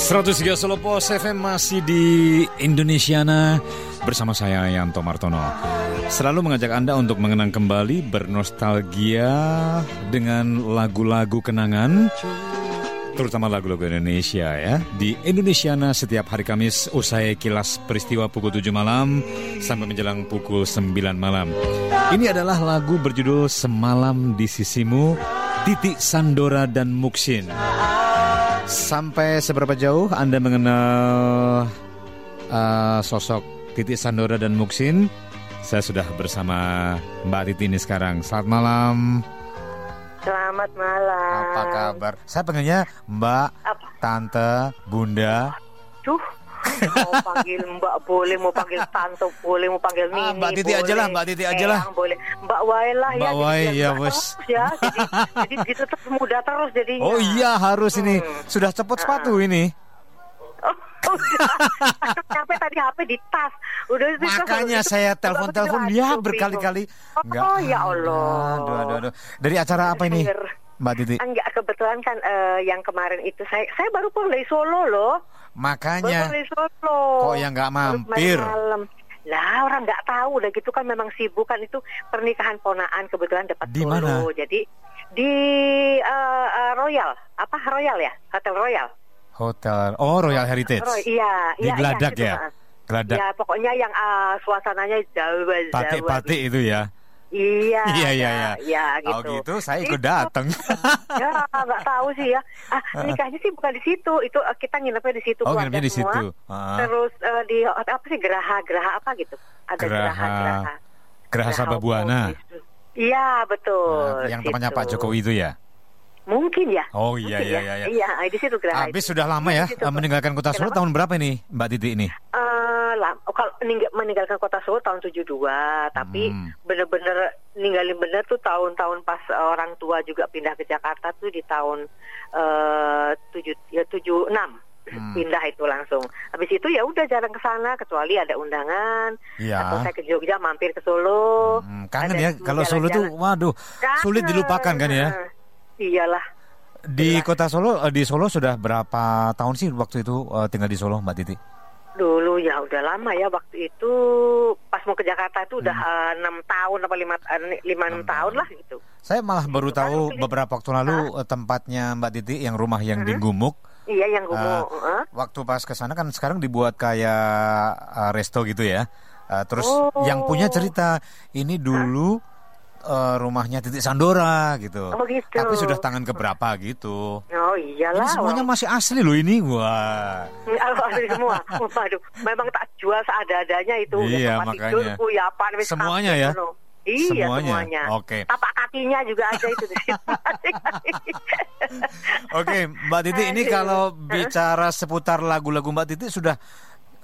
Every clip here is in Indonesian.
103 Solo Pos FM masih di Indonesiana bersama saya Yanto Martono. Selalu mengajak Anda untuk mengenang kembali bernostalgia dengan lagu-lagu kenangan terutama lagu-lagu Indonesia ya. Di Indonesiana setiap hari Kamis usai kilas peristiwa pukul 7 malam sampai menjelang pukul 9 malam. Ini adalah lagu berjudul Semalam di Sisimu Titi Sandora dan Muksin. Sampai seberapa jauh Anda mengenal uh, sosok Titi Sandora dan Muksin? Saya sudah bersama Mbak Titi ini sekarang. Selamat malam. Selamat malam. Apa kabar? Saya pengennya Mbak, Apa? Tante, Bunda. Duh, mau panggil Mbak boleh, mau panggil Tante boleh, mau panggil Nini Ah, Mbak Titi boleh. aja lah, Mbak Titi aja lah. Boleh. Mbak Wae lah ya. Mbak jadi ya, Mbak wes. terus ya. Jadi, jadi gitu terus muda terus jadinya. Oh iya harus ini. Hmm. Sudah cepet sepatu ini. Oh, udah. Sampai tadi HP di tas. Udah Makanya itu- saya telepon-telepon ya berkali-kali. Oh, ya Allah. Aduh, aduh, aduh. Dari acara apa ini. Mbak Titi? Enggak kebetulan kan eh, yang kemarin itu saya saya baru pulang dari Solo loh. Makanya. Solo. Kok yang nggak mampir? Malam. Lah orang nggak tahu udah gitu kan memang sibuk kan itu pernikahan ponaan kebetulan dapat Di Solo. mana? Jadi di eh, eh, Royal apa Royal ya Hotel Royal. Hotel. Oh, Royal Heritage. Roy, iya, Di iya, Geladak iya, ya? gitu, ah. Geladak. Ya pokoknya yang ah, suasananya jauh. Batik-batik itu ya. Iya. Iya, iya, iya. Iya gitu. Oh gitu, saya ikut datang. ya nggak tahu sih ya. Ah nikahnya sih bukan di situ. Itu eh, kita nginepnya di situ. Oh, nginepnya di situ. Ah. Terus eh, di apa sih geraha geraha apa gitu? Ada geraha Geraha. geraha. Geraha Sababuana. Iya betul. Nah, yang tempatnya situ. Pak Jokowi itu ya. Mungkin ya. Oh iya Mungkin iya ya. iya. Iya di situ geraha. Habis sudah lama ya Di situ, eh, meninggalkan kota Solo Kenapa? tahun berapa ini Mbak Titi ini? Eh, oh, kalau mening- meninggalkan kota Solo tahun 72, tapi Hmm. bener-bener ninggalin bener tuh tahun-tahun pas orang tua juga pindah ke Jakarta tuh di tahun eh, tujuh ya tujuh enam Hmm. pindah itu langsung. Habis itu ya udah jarang ke sana kecuali ada undangan Iya. atau saya ke Jogja mampir ke Solo. Hmm, kangen ya kalau Solo tuh waduh sulit Kangen. dilupakan kan ya. Iyalah. Di Jelas. kota Solo eh, di Solo sudah berapa tahun sih waktu itu eh, tinggal di Solo Mbak Titi? Dulu ya udah lama ya waktu itu pas mau ke Jakarta itu udah eh, enam tahun apa lima lima enam tahun lah gitu. Saya malah baru Itu kan tahu pilih- beberapa waktu lalu eh, tempatnya Mbak Titi yang rumah yang di Gumuk. Iya yang Eh, mau. eh. Waktu pas ke sana kan sekarang dibuat kayak eh, resto gitu ya. Eh, terus Oh. yang punya cerita ini dulu eh, rumahnya Titi Sandora gitu. Oh, gitu. Tapi sudah tangan keberapa gitu. Oh iyalah. Ini semuanya masih asli loh ini. Wah. Asli semua. Waduh, memang tak jual seadanya itu. Iya, makanya. ya Semuanya ya? Iya Semuanya? semuanya. Oke. Tapak kakinya juga ada itu. Oke, Mbak Titi ini kalau bicara seputar lagu-lagu Mbak Titi sudah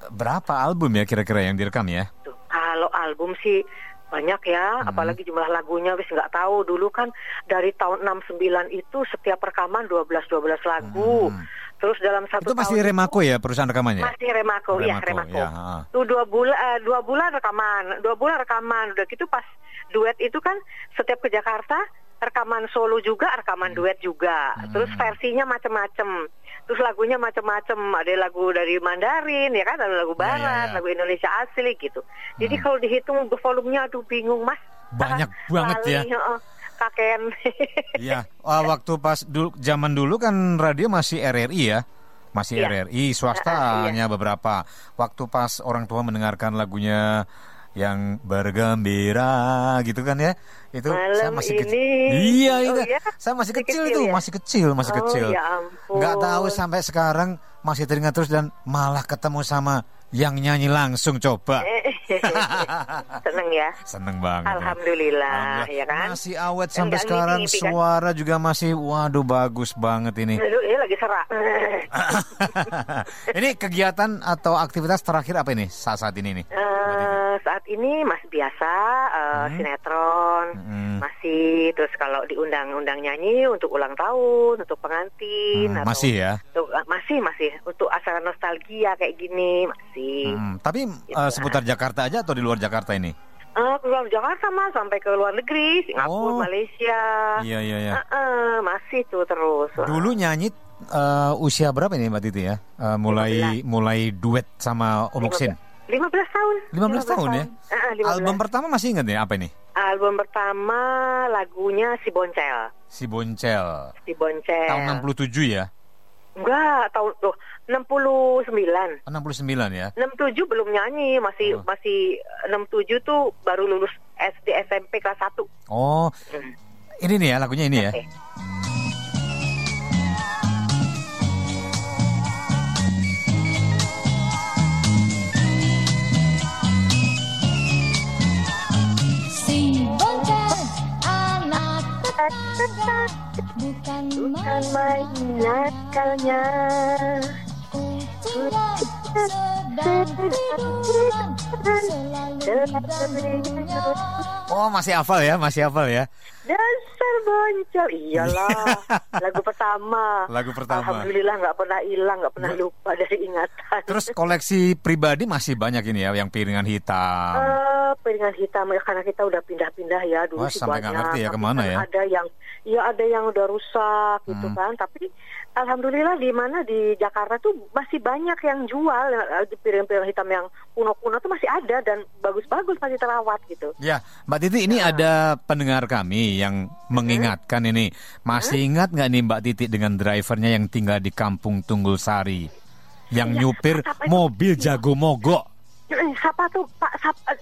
berapa album ya kira-kira yang direkam ya? Kalau album sih banyak ya, Hmm. apalagi jumlah lagunya wis nggak tahu. Dulu kan dari tahun 69 itu setiap rekaman 12 12 lagu. Hmm. Terus dalam satu Itu masih tahun Remako ya perusahaan rekamannya? Masih Remako, Remako, Remako. ya. Tuh dua bulan, eh, dua bulan rekaman, dua bulan rekaman. Udah gitu pas duet itu kan setiap ke Jakarta rekaman solo juga, rekaman duet juga. Terus versinya macem-macem. Terus lagunya macem-macem. Ada lagu dari Mandarin, ya kan, ada lagu Ya, ya, Barat, ya. lagu Indonesia asli gitu. Jadi kalau dihitung volumenya, aduh bingung mas. Banyak banget ya. Kali, heeh. Kaken. Iya, Wah, waktu pas dulu zaman dulu kan radio masih RRI ya. Masih Iya. RRI, swasta Ah, ah, iya. beberapa. Waktu pas orang tua mendengarkan lagunya yang bergembira gitu kan ya. Itu saya Malam masih ini. kecil. Iya, Oh, itu. iya? Saya masih Masih kecil, kecil itu, ya? masih kecil, masih Oh, kecil. ya ampun. Nggak tahu sampai sekarang masih teringat terus dan malah ketemu sama yang nyanyi langsung coba. Seneng ya. Seneng banget. Alhamdulillah, Alhamdulillah. ya kan? Masih awet sampai Enggak sekarang ngimpi-ngimpi kan? suara juga masih waduh bagus banget ini. Aduh, ini lagi serak. ini kegiatan atau aktivitas terakhir apa ini saat saat ini nih? Eh, saat ini masih biasa eh, sinetron Hmm. masih terus kalau diundang-undang nyanyi untuk ulang tahun untuk pengantin Hmm, atau masih ya. untuk- eh, masih masih untuk acara nostalgia kayak gini masih Hmm, tapi Gitu. eh, seputar Jakarta aja atau di luar Jakarta ini? Eh, keluar Jakarta mas sampai ke luar negeri, Singapura, Oh. Malaysia. Iya iya iya. Eh, eh, masih tuh terus. Dulu nyanyi eh, usia berapa ini Mbak Titi ya? Eh, mulai mulai duet sama Om Oksin. 15 tahun. 15 tahun ya? Eh, eh, 15. Album pertama masih ingat ya apa ini? Album pertama lagunya Si Boncel. Si Boncel. Si Boncel. Tahun 67 ya? Enggak, tahun tuh 69. 69 ya? 67 belum nyanyi, masih Oh. masih 67 tuh baru lulus SD SMP kelas 1. Oh, Hmm. ini nih ya lagunya ini ya. Anak tetangga bukan Bukan main nakalnya. Kucingnya sedang tiduran selalu diganggunya Oh, masih hafal ya, masih hafal ya. Dasar boncel, iyalah. Lagu pertama. Lagu pertama. Alhamdulillah nggak pernah hilang, nggak pernah lupa dari ingatan. Terus koleksi pribadi masih banyak ini ya, yang piringan hitam. Eh, piringan hitam ya karena kita udah pindah-pindah ya dulu Wah, sih sampai banyak. ngerti ya ke mana kan ya? Ada yang ya ada yang udah rusak gitu Hmm. kan. Tapi alhamdulillah di mana di Jakarta tuh masih banyak yang jual eh, di piringan-piringan hitam yang kuno-kuno tuh masih ada dan bagus-bagus masih terawat gitu. Ya, Mbak Titi, ini ada pendengar kami yang mengingatkan ini. Masih ingat nggak nih Mbak Titi dengan drivernya yang tinggal di Kampung Tunggul Sari? Yang Iya, nyupir mobil jago mogok. Eh, Siapa tuh Pak Sap eh,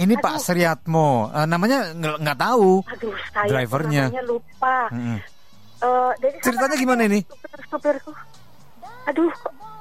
Ini Aduh. Pak Sriatmo. Eh, namanya nggak tahu. Aduh, saya Drivernya. namanya lupa. Mm-mm. Eh, dari Ceritanya gimana ini? Supir supirku. Aduh,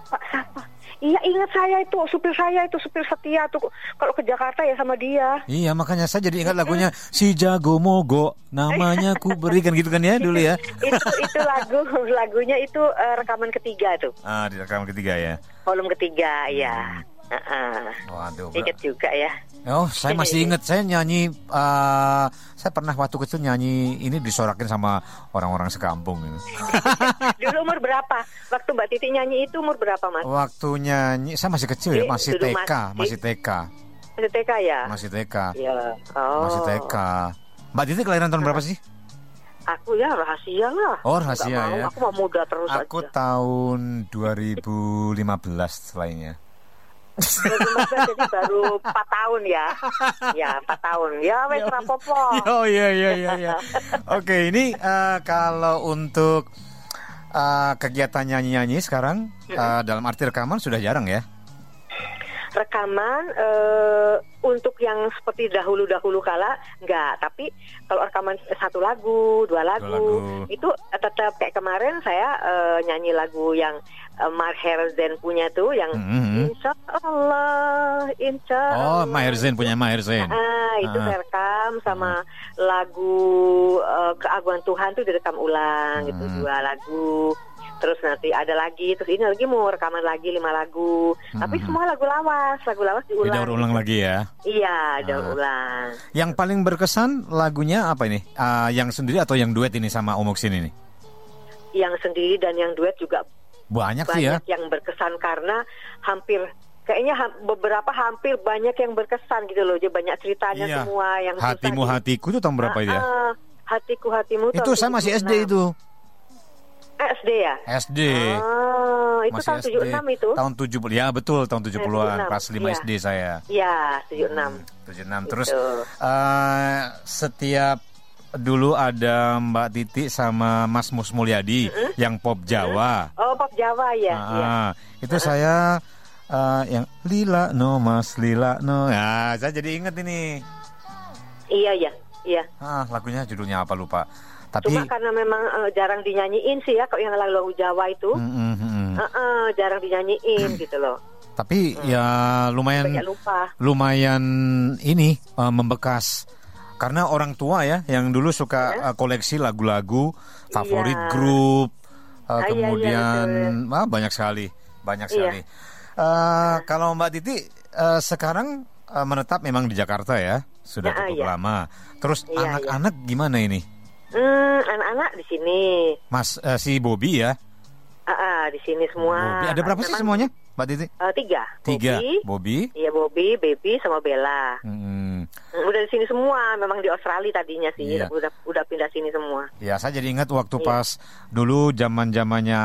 Pak siapa? Iya ingat saya itu supir saya itu supir setia tuh kalau ke Jakarta ya sama dia. Iya, makanya saya jadi ingat lagunya si jago mogok. Namanya ku berikan gitu kan ya dulu ya. itu itu lagu lagunya itu eh, rekaman ketiga tuh Ah, di rekaman ketiga ya. volume ketiga Hmm. Ya. Heeh. Waduh. Ingat juga ya. Oh, saya masih ingat saya nyanyi. eh, saya pernah waktu kecil nyanyi ini disorakin sama orang-orang sekampung. ini. Dulu umur berapa? Waktu Mbak Titi nyanyi itu umur berapa mas? Waktu nyanyi, saya masih kecil ya, Dulu masih TK, masih- masih TK, Masih TK ya? masih TK, Iya. Oh. masih TK. Mbak Titi kelahiran tahun berapa sih? Aku ya rahasia lah. Oh, rahasia mau, ya. Aku mau muda terus Aku aja. tahun 2015 lainnya. 2015 jadi baru 4 tahun ya. Ya, 4 tahun. Ya, wes rapopo. Oh iya iya iya. iya. Oke ini eh, kalau untuk eh, kegiatan nyanyi-nyanyi sekarang eh, dalam arti rekaman sudah jarang ya. Rekaman eh, untuk yang seperti dahulu-dahulu kala enggak, tapi kalau rekaman satu lagu, dua lagu, lagu. itu tetap kayak kemarin saya eh, nyanyi lagu yang eh, Maher Zain punya tuh yang Mhm. Insya Allah, Insya Oh, Allah. Maher Zain punya Maher Zain. Ah, itu Ah. saya rekam sama lagu eh, keagungan Tuhan tuh direkam ulang gitu Hmm. dua lagu. Terus nanti ada lagi, terus ini lagi mau rekaman lagi lima lagu. Tapi Hmm. semua lagu lawas, lagu lawas diulang. Didaur ulang lagi ya. Iya, daur Ah. ulang. Yang paling berkesan lagunya apa ini? Ah, yang sendiri atau yang duet ini sama Om Oksin ini? Yang sendiri dan yang duet juga Banyak, sih ya. banyak yang berkesan karena hampir kayaknya ha- beberapa hampir banyak yang berkesan gitu loh. Jadi banyak ceritanya Iya. semua yang Hatimu hatiku itu tahun berapa itu ya? Ah, ah, hatiku hatimu Itu saya masih SD itu. Eh, SD ya? SD. Ah, itu masih tahun 76 itu? Tahun 70. Ya, betul tahun 70-an. 76, Kelas 5 iya. SD saya. Ya, 76. 76. Terus Gitu. eh, setiap dulu ada Mbak Titi sama Mas Mus Mulyadi yang pop Jawa. Oh, pop Jawa ya. Iya. ah. itu saya eh, yang Lila no Mas Lila no. Ya, saya jadi inget ini. Iya, iya. Iya. Ah, lagunya judulnya apa lupa. Tapi Cuma karena memang eh, jarang dinyanyiin sih ya kalau yang lagu-lagu Jawa itu. Mm, mm, mm, mm. Eh, eh, jarang dinyanyiin gitu loh. Tapi ya lumayan lupa. lumayan ini eh, membekas karena orang tua ya yang dulu suka eh, koleksi lagu-lagu favorit Iya. grup eh, Ah, iya, iya, kemudian ah, banyak sekali banyak Iya. sekali Eh, kalau Mbak Titi eh, sekarang eh, menetap memang di Jakarta ya sudah Ya, cukup iya. lama terus anak-anak gimana ini Hmm, anak-anak di sini. Mas eh, si Bobby ya Ah, ah, di sini semua. Bobby ada berapa sih Memang, semuanya Mbak Titi eh, tiga. tiga Bobby Iya, Bobby, Baby, sama Bella. Hmm. Mm, Udah di sini semua, memang di Australia tadinya sih, Iya. udah udah pindah sini semua. Ya, saya jadi ingat waktu Iya. pas dulu zaman-zamannya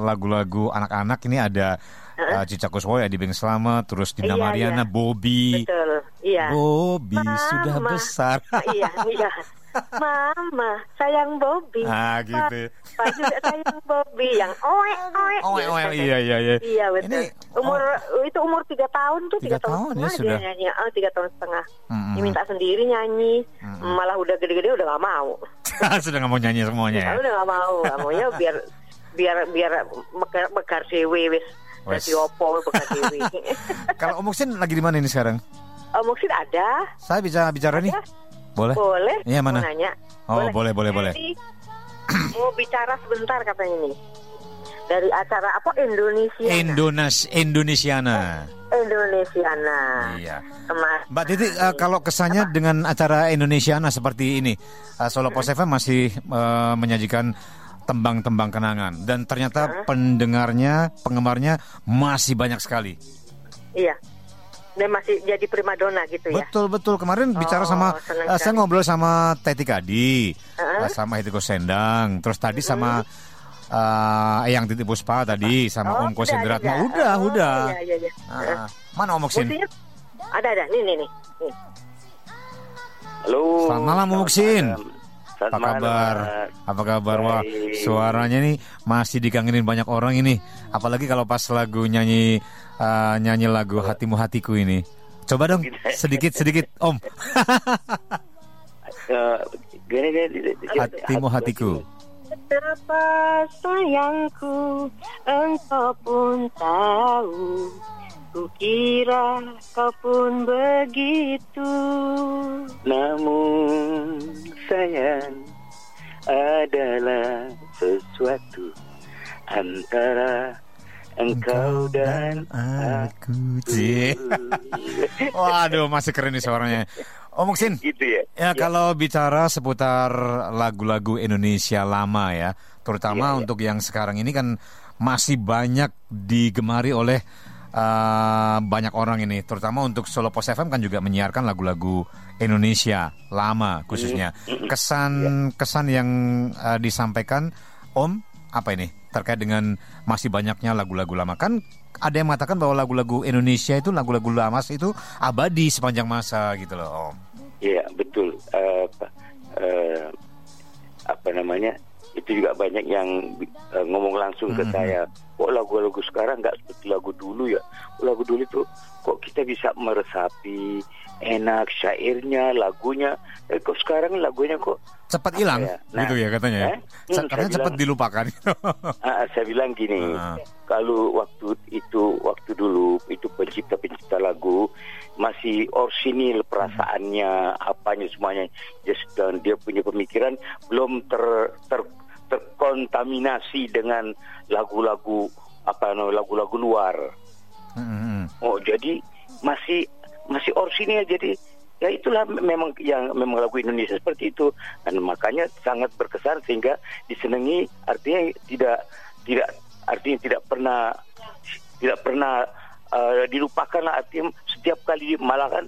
lagu-lagu anak-anak ini ada uh, Cica Kuswoyo, Adi Beng Slamet, terus Dina Iya, Mariana, iya. Bobby. Betul, iya. Bobby Mama. sudah besar. iya, iya. Mama, sayang Bobby. Ah, gitu. Papa juga sayang Bobby yang oe oe. Oh, oh, oh, iya, iya, iya. Iya betul. Ini, umur itu umur tiga tahun tuh Tiga tiga, tahun ya sudah. dia nyanyi. Oh, tiga tahun setengah. Mm-mm. Dia minta sendiri nyanyi. Mm-mm. Malah udah gede-gede udah gak mau. sudah nggak mau nyanyi semuanya ya. Lalu udah gak mau. Gak maunya biar biar biar bekar, bekar dewe wis. Opo bekar dewe. Kalau Om Muksin lagi di mana ini sekarang? Oh, mungkin ada. Saya bisa bicara nih? Ada. Boleh? Boleh. Iya, mana? Mau nanya. Oh, boleh, boleh, boleh. Jadi, mau bicara sebentar katanya nih. Dari acara apa Indonesia? Indones Indonesiana. Indonesiana. Iya. Kemarin. Mbak Titi, eh, kalau kesannya dengan acara Indonesiana seperti ini, eh, Solo Pos FM masih eh, menyajikan tembang-tembang kenangan dan ternyata pendengarnya, penggemarnya masih banyak sekali. Iya. Dan masih jadi primadona gitu ya. Betul betul. Kemarin bicara Oh, sama senang eh, saya ngobrol sama Teti Kadi, eh, sama Hitiko Sendang, terus tadi sama eh, Eyang Titi Puspa tadi sama Om Ko udah, Sendratma. ada. Udah, Oh, udah. Iya, iya, iya. Ah, mana Om Muksin? Ada ada nih nih nih. nih. Halo. Selamat malam, Bu Muksin. malam. Selamat Apa malam, kabar? Apa kabar? Wah, suaranya nih masih dikangenin banyak orang ini. Apalagi kalau pas lagu nyanyi eh, nyanyi lagu Hatimu Hatiku ini. Coba dong sedikit sedikit Om. Eh. Hatimu hatiku. Betapa sayangku engkau pun tahu Kukira kau pun begitu Namun adalah sesuatu antara engkau dan aku. Waduh, masih keren nih suaranya. Om Muksin, gitu ya. Ya, kalau bicara seputar lagu-lagu Indonesia lama ya, terutama Iya, iya. untuk yang sekarang ini kan masih banyak digemari oleh uh, banyak orang ini, terutama untuk Solo Pos FM kan juga menyiarkan lagu-lagu Indonesia lama khususnya. Kesan kesan yang uh, disampaikan Om apa ini terkait dengan masih banyaknya lagu-lagu lama kan ada yang mengatakan bahwa lagu-lagu Indonesia itu lagu-lagu lama itu abadi sepanjang masa gitu loh Om. Iya betul. Apa, eh, apa namanya? Itu juga banyak yang eh, ngomong langsung ke Mhm. saya. Kok lagu-lagu sekarang nggak seperti lagu dulu ya? Lagu dulu itu kok kita bisa meresapi, enak syairnya, lagunya. Eh, kok sekarang lagunya kok? cepat hilang ya? Nah, gitu ya katanya ya. eh? Hmm, katanya cepat dilupakan. Ah, saya bilang gini, Ah. kalau waktu itu waktu dulu itu pencipta-pencipta lagu masih orsinil perasaannya, apanya semuanya, just dan dia punya pemikiran belum ter, ter terkontaminasi dengan lagu-lagu apa namanya, lagu-lagu luar. Mm-mm. Oh, jadi masih masih orsinil jadi ya itulah memang yang memang lagu Indonesia seperti itu dan makanya sangat berkesan sehingga disenangi artinya tidak tidak artinya tidak pernah tidak pernah eh, dilupakan lah artinya setiap kali malah kan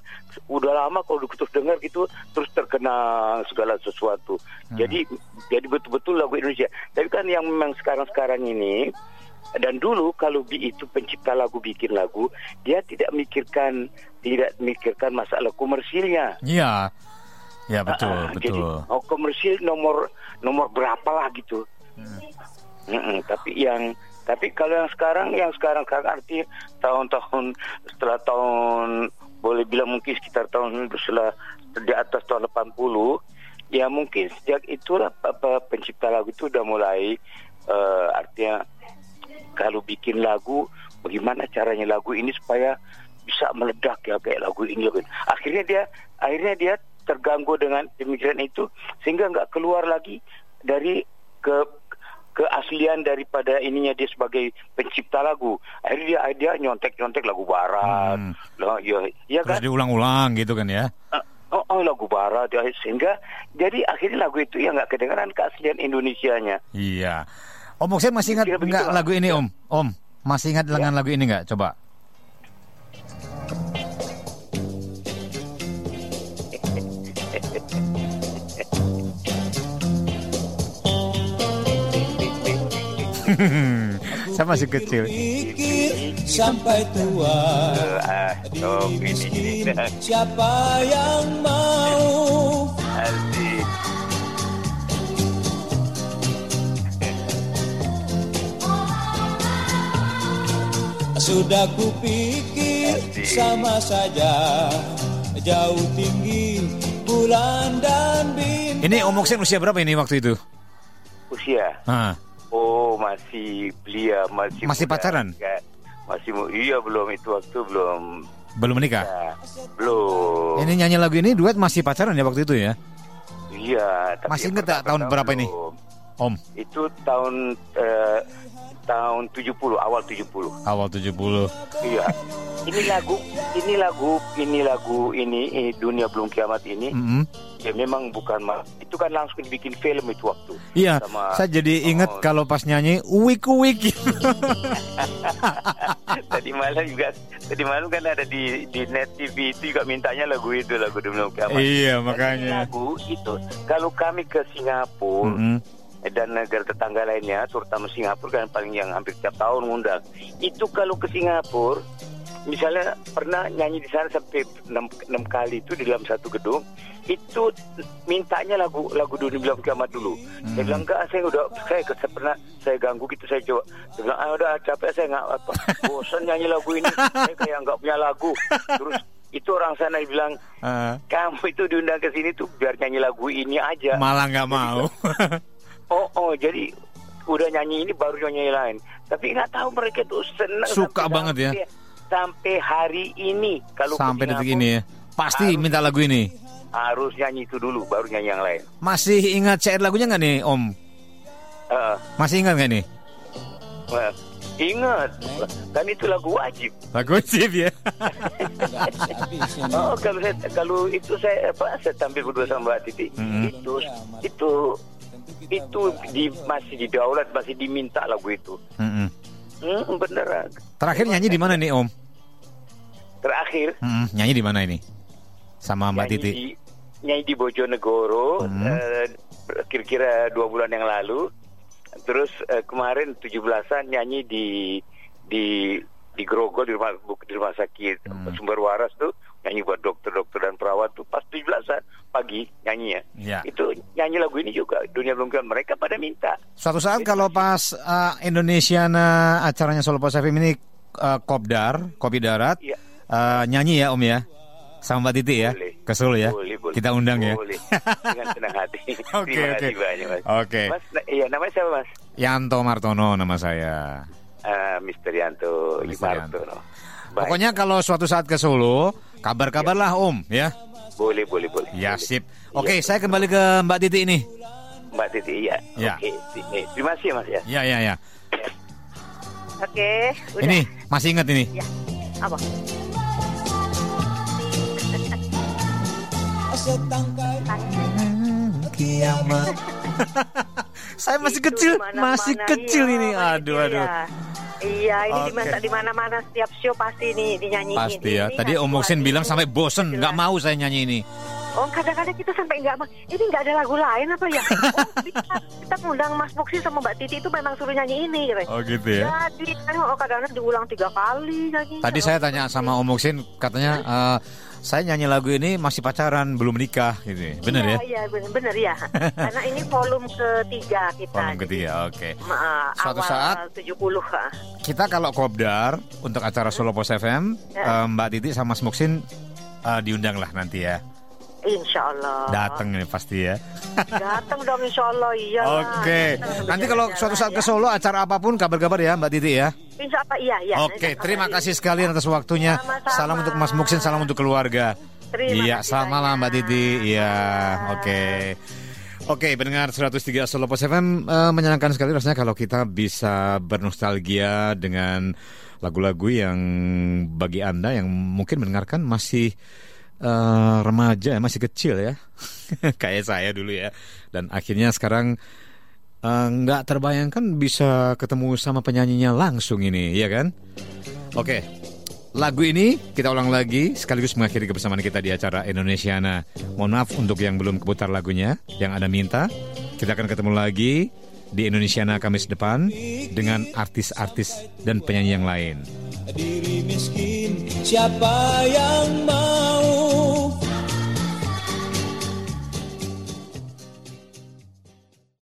udah lama kalau terus dengar gitu terus terkena segala sesuatu jadi jadi betul-betul lagu Indonesia tapi kan yang memang sekarang-sekarang ini dan dulu kalau Bi itu pencipta lagu bikin lagu, dia tidak mikirkan tidak mikirkan masalah komersilnya. Iya. Ya betul, Jadi betul. oh komersil nomor nomor berapa lah gitu. Mm-mm, tapi yang tapi kalau yang sekarang yang sekarang sekarang arti tahun-tahun setelah tahun boleh bilang mungkin sekitar tahun setelah di atas tahun 80 ya mungkin sejak itulah apa pencipta lagu itu udah mulai eh, artinya kalau bikin lagu bagaimana caranya lagu ini supaya bisa meledak ya kayak lagu ini. akhirnya dia akhirnya dia terganggu dengan pemikiran itu sehingga nggak keluar lagi dari ke keaslian daripada ininya dia sebagai pencipta lagu akhirnya dia dia nyontek nyontek lagu barat Hmm. lah ya ya Terus kan diulang-ulang gitu kan ya. oh, oh lagu barat ya sehingga jadi akhirnya lagu itu ya nggak kedengaran keaslian Indonesianya Iya. Om Muksin masih ingat nggak lagu ini Om? Om, masih ingat dengan lagu ini nggak? Coba. Saya masih kecil. Sampai tua oh, ini. Siapa yang mau Asik. Sudah kupikir Asik. sama saja Jauh tinggi bulan dan bintang Ini Om Moksin usia berapa ini waktu itu? Usia. Ah, masih belia, masih Masih muda. pacaran? Ya, Masih iya belum itu waktu belum. belum menikah. Ya, belum. Ini nyanyi lagu ini duet masih pacaran ya waktu itu ya? Iya, tapi Masih inget tahun berapa ini? Om, Itu tahun eh, tahun 70, awal 70. awal 70. Iya. Ini lagu, ini lagu, ini lagu, ini, eh, dunia belum kiamat ini. Mm-mm. Ya memang bukan itu kan langsung dibikin film itu waktu. Iya, Sama- saya jadi inget Oh. kalau pas nyanyi uwik uwik. tadi malam juga, tadi malam kan ada di di net TV itu juga mintanya lagu itu lagu dunia belum kiamat. iya makanya. lagu itu kalau kami ke Singapura Mm-mm. Dan negara tetangga lainnya, terutama Singapura kan paling yang hampir tiap tahun ngundang. Itu kalau ke Singapura, misalnya pernah nyanyi di sana sampai enam, enam kali itu di dalam satu gedung, itu mintanya lagu lagu Dunia Bilang Kiamat dulu. Saya bilang enggak, saya udah saya, saya pernah saya ganggu gitu saya coba. Saya bilang ah udah capek saya nggak apa, bosan nyanyi lagu ini, saya kayak nggak punya lagu. Terus itu orang sana bilang Ah, kamu itu diundang ke sini tuh biar nyanyi lagu ini aja. malah nggak mau. Oh, oh, jadi udah nyanyi ini baru nyanyi lain. Tapi nggak tahu mereka tuh senang. Suka sampai- banget ya. sampai- Sampai hari ini kalau Sampai detik ini ya. Pasti Harus. minta lagu ini. harus nyanyi itu dulu, baru nyanyi yang lain. Masih ingat syair lagunya nggak nih Om? Eh, Masih ingat nggak nih? eh, ingat, kan itu lagu wajib. Lagu wajib ya. Oh, kalau saya, kalau itu saya apa? Saya tampil berdua sama Mbak Titi. Mm-mm. Itu itu itu di masih di daulat masih diminta lagu itu. Mm-mm. Hmm, beneran. Terakhir nyanyi di mana nih Om? Terakhir Mm-mm, Nyanyi di mana ini? Sama Mbak nyanyi Titi. di nyanyi di Bojonegoro Hmm. eh, kira-kira dua bulan yang lalu terus eh, kemarin 17-an nyanyi di di di Grogol di rumah di rumah sakit Hmm. sumber waras tuh nyanyi buat dokter-dokter dan perawat tuh pas 17-an pagi nyanyi ya. Ya. Itu nyanyi lagu ini juga dunia belum mereka pada minta. Suatu saat kalau pas uh, Indonesiana acaranya Solo Pos FM ini uh, kopdar, kopi darat, Iya. uh, nyanyi ya Om ya, sama Mbak Titi ya, Boleh. ke Solo ya, Boleh, boleh. kita undang ya. Boleh. Dengan senang hati. Oke, oke. Oke. Mas, na- iya namanya siapa, Mas? Yanto Martono nama saya. Ah, Mister Yanto Mister Yanto. Imartono. Baik. Pokoknya kalau suatu saat ke Solo, kabar-kabarlah Om ya. Boleh, boleh, boleh. Ya Boleh. sip. Oke, Iya. saya kembali ke Mbak Titi ini. Mbak Titi, iya. Ya. Oke, eh, terima kasih Mas ya. Ya ya ya. Oke, udah. Ini masih ingat ini. Ya. Apa? Setangkai Kiamat. saya masih Itu kecil, masih kecil iya, ini. masih Aduh kecil aduh. Ya. Iya, ini Oke. dimasak di mana-mana setiap show pasti nih dinyanyiin. Pasti ya. Ini Tadi Om Moksin lagu, bilang sampai bosen, jelas. nggak mau saya nyanyi ini. Oh, kadang-kadang kita sampai nggak mau. Ini nggak ada lagu lain apa ya? Oh, kita, kita ngundang Mas Moksin sama Mbak Titi itu memang suruh nyanyi ini. Gitu. Oh gitu ya. Jadi kan oh, kadang-kadang diulang tiga kali nyanyi. Tadi saya tanya sama Om Moksin, katanya eh, saya nyanyi lagu ini masih pacaran, belum nikah gitu. Bener ya? Iya, bener, bener ya. Karena ini volume ketiga kita. Volume ketiga, oke. Ma- Suatu awal saat 70 ah. kita kalau kopdar untuk acara Solo Pos FM, Ya. eh, Mbak Titi sama Mas Moksin eh, diundang lah nanti ya. Insya Allah. Datang ini pasti ya. Datang dong Insya Allah iya. Oke. Nanti kalau suatu saat ke Solo acara apa pun kabar-kabar ya Mbak Titi ya. Insya Allah iya iya. Oke, Insya terima Allah. kasih sekali atas waktunya. Sama-sama. Salam untuk Mas Muksin, salam untuk keluarga. Terima iya, kasih selamat malam Mbak. Titi. Iya, oke. Oke, pendengar 103 Solo Pos FM eh, menyenangkan sekali rasanya kalau kita bisa bernostalgia dengan lagu-lagu yang bagi Anda yang mungkin mendengarkan masih eh, remaja, masih kecil ya. Kayak saya dulu ya. Dan akhirnya sekarang eh, nggak terbayangkan bisa ketemu sama penyanyinya langsung ini, ya kan? Oke, lagu ini kita ulang lagi sekaligus mengakhiri kebersamaan kita di acara Indonesiana. Mohon maaf untuk yang belum keputar lagunya, yang Anda minta. Kita akan ketemu lagi di Indonesiana Kamis depan dengan artis-artis dan penyanyi yang lain diri miskin. Siapa yang mau